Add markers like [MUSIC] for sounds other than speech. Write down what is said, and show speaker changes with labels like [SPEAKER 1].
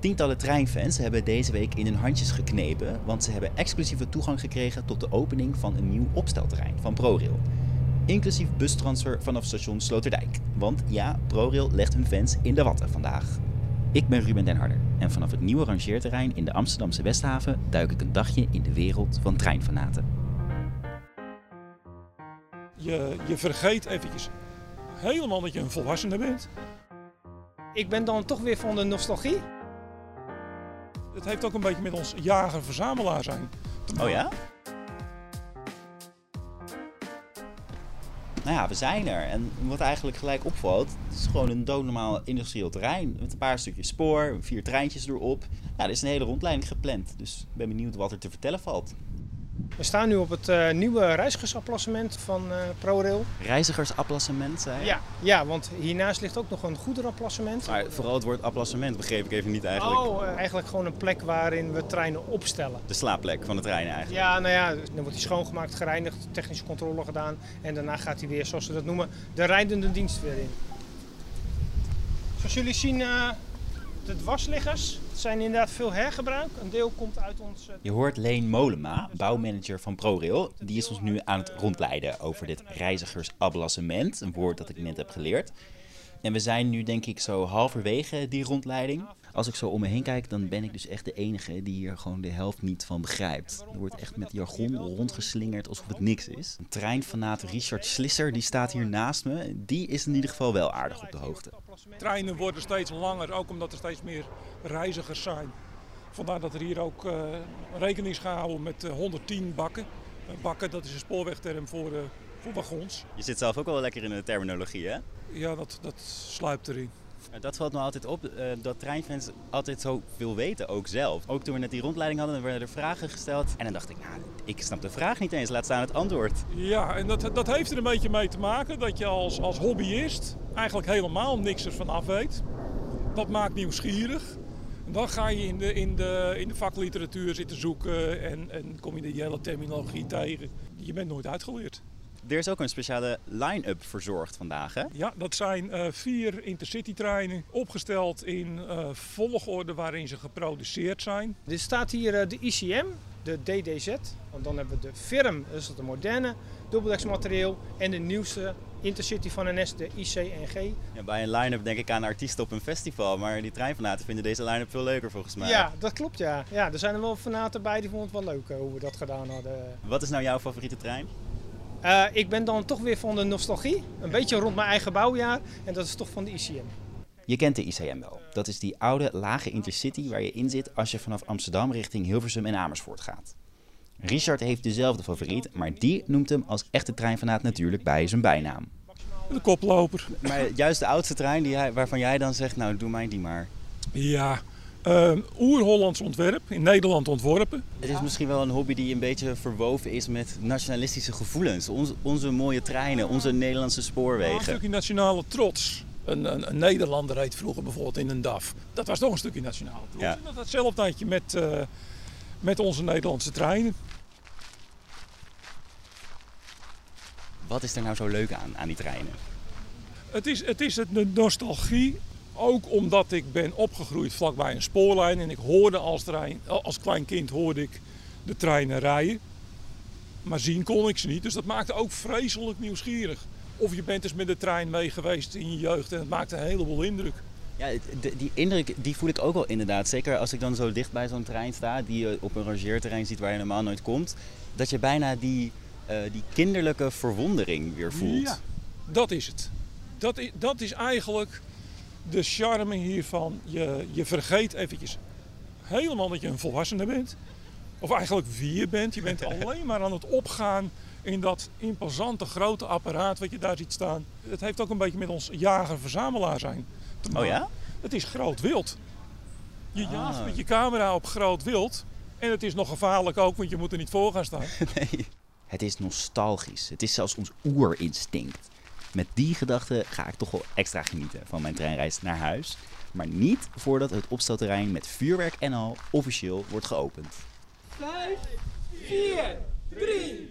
[SPEAKER 1] Tientallen treinfans hebben deze week in hun handjes geknepen, want ze hebben exclusieve toegang gekregen tot de opening van een nieuw opstelterrein van ProRail. Inclusief bustransfer vanaf station Sloterdijk. Want ja, ProRail legt hun fans in de watten vandaag. Ik ben Ruben den Harder en vanaf het nieuwe rangeerterrein in de Amsterdamse Westhaven duik ik een dagje in de wereld van treinfanaten.
[SPEAKER 2] Je, je vergeet eventjes helemaal dat je een volwassene bent.
[SPEAKER 3] Ik ben dan toch weer van de nostalgie.
[SPEAKER 2] Het heeft ook een beetje met ons jager-verzamelaar zijn.
[SPEAKER 1] Oh ja? Nou ja, we zijn er. En wat eigenlijk gelijk opvalt, het is gewoon een doodnormaal industrieel terrein. Met een paar stukjes spoor, vier treintjes erop. Ja, er is een hele rondleiding gepland. Dus ik ben benieuwd wat er te vertellen valt.
[SPEAKER 3] We staan nu op het uh, nieuwe reizigersapplassement van uh, ProRail.
[SPEAKER 1] Reizigersapplassement, zei je?
[SPEAKER 3] Ja, ja, want hiernaast ligt ook nog een goederenapplassement.
[SPEAKER 1] Maar vooral het woord applassement begreep ik even niet eigenlijk.
[SPEAKER 3] Oh, uh, eigenlijk gewoon een plek waarin we treinen opstellen.
[SPEAKER 1] De slaapplek van de trein eigenlijk?
[SPEAKER 3] Ja, nou ja, dan wordt hij schoongemaakt, gereinigd, technische controle gedaan. En daarna gaat hij weer, zoals ze dat noemen, de rijdende dienst weer in. Zoals jullie zien, de dwarsliggers zijn inderdaad veel hergebruik. Een deel komt uit ons.
[SPEAKER 1] Je hoort Leen Molema, bouwmanager van ProRail. Die is ons nu aan het rondleiden over dit reizigersablassement. Een woord dat ik net heb geleerd. En we zijn nu denk ik zo halverwege die rondleiding. Als ik zo om me heen kijk, dan ben ik dus echt de enige die hier gewoon de helft niet van begrijpt. Er wordt echt met jargon rondgeslingerd alsof het niks is. Een treinfanaat Richard Slisser, die staat hier naast me. Die is in ieder geval wel aardig op de hoogte.
[SPEAKER 2] Treinen worden steeds langer, ook omdat er steeds meer reizigers zijn. Vandaar dat er hier ook uh, rekening is gehouden met uh, 110 bakken. Uh, bakken, dat is een spoorwegterm voor, voor wagons.
[SPEAKER 1] Je zit zelf ook wel lekker in de terminologie, hè?
[SPEAKER 2] Ja, dat, dat sluipt erin.
[SPEAKER 1] Dat valt me altijd op, uh, dat treinfans altijd zo veel weten, ook zelf. Ook toen we net die rondleiding hadden, werden er vragen gesteld. En dan dacht ik, nou, ik snap de vraag niet eens, laat staan het antwoord.
[SPEAKER 2] Ja, en dat, dat heeft er een beetje mee te maken dat je als, als hobbyist eigenlijk helemaal niks ervan af weet. Dat maakt nieuwsgierig. En dan ga je in de, in de, in de vakliteratuur zitten zoeken en, en kom je de hele terminologie tegen. Je bent nooit uitgeleerd.
[SPEAKER 1] Er is ook een speciale line-up verzorgd vandaag, hè?
[SPEAKER 2] Ja, dat zijn uh, vier intercity-treinen opgesteld in uh, volgorde waarin ze geproduceerd zijn.
[SPEAKER 3] Er staat hier uh, de ICM, de DDZ. Want dan hebben we de FIRM, dat is het moderne dubbeldeksmaterieel. En de nieuwste intercity van NS, de ICNG.
[SPEAKER 1] Ja, bij een line-up denk ik aan artiesten op een festival. Maar die treinfanaten vinden deze line-up veel leuker volgens mij.
[SPEAKER 3] Ja, dat klopt ja. ja er zijn er wel fanaten bij die vonden het wel leuk hoe we dat gedaan hadden.
[SPEAKER 1] Wat is nou jouw favoriete trein?
[SPEAKER 3] Uh, ik ben dan toch weer van de nostalgie. Een beetje rond mijn eigen bouwjaar. En dat is toch van de ICM.
[SPEAKER 1] Je kent de ICM wel. Dat is die oude lage intercity waar je in zit als je vanaf Amsterdam richting Hilversum en Amersfoort gaat. Richard heeft dezelfde favoriet, maar die noemt hem als echte treinfanaat natuurlijk bij zijn bijnaam.
[SPEAKER 2] De koploper.
[SPEAKER 1] Maar juist de oudste trein die hij, waarvan jij dan zegt, nou doe mij die maar.
[SPEAKER 2] Ja, uh, Oer-Hollands ontwerp, in Nederland ontworpen.
[SPEAKER 1] Het is misschien wel een hobby die een beetje verwoven is met nationalistische gevoelens. Onze, onze mooie treinen, onze Nederlandse spoorwegen.
[SPEAKER 2] een stukje nationale trots. Een, een, een, Nederlander reed vroeger bijvoorbeeld in een DAF. Dat was toch een stukje nationale trots. Ja. En dat hetzelfde had je met, uh, met onze Nederlandse treinen.
[SPEAKER 1] Wat is er nou zo leuk aan, aan die treinen?
[SPEAKER 2] Het is, het is de nostalgie ook omdat ik ben opgegroeid vlakbij een spoorlijn en ik hoorde als, trein, als klein kind hoorde ik de treinen rijden. Maar zien kon ik ze niet, dus dat maakte ook vreselijk nieuwsgierig. Of je bent dus met de trein mee geweest in je jeugd en het maakte een heleboel indruk.
[SPEAKER 1] Ja, die indruk die voel ik ook wel inderdaad. Zeker als ik dan zo dicht bij zo'n trein sta, die je op een rangeerterrein ziet waar je normaal nooit komt. Dat je bijna die, uh, die kinderlijke verwondering weer voelt.
[SPEAKER 2] Ja, dat is het. Dat is, dat is eigenlijk de charme hiervan, je, je vergeet eventjes helemaal dat je een volwassene bent. Of eigenlijk wie je bent. Je bent [LAUGHS] alleen maar aan het opgaan in dat imposante grote apparaat wat je daar ziet staan. Het heeft ook een beetje met ons jager-verzamelaar zijn te maken.
[SPEAKER 1] Oh ja?
[SPEAKER 2] Het is groot wild. Je ah. jaagt met je camera op groot wild. En het is nog gevaarlijk ook, want je moet er niet voor gaan staan. [LAUGHS]
[SPEAKER 1] Nee. Het is nostalgisch. Het is zelfs ons oerinstinct. Met die gedachte ga ik toch wel extra genieten van mijn treinreis naar huis. Maar niet voordat het opstelterrein met vuurwerk en al officieel wordt geopend.
[SPEAKER 4] 5, 4, 3,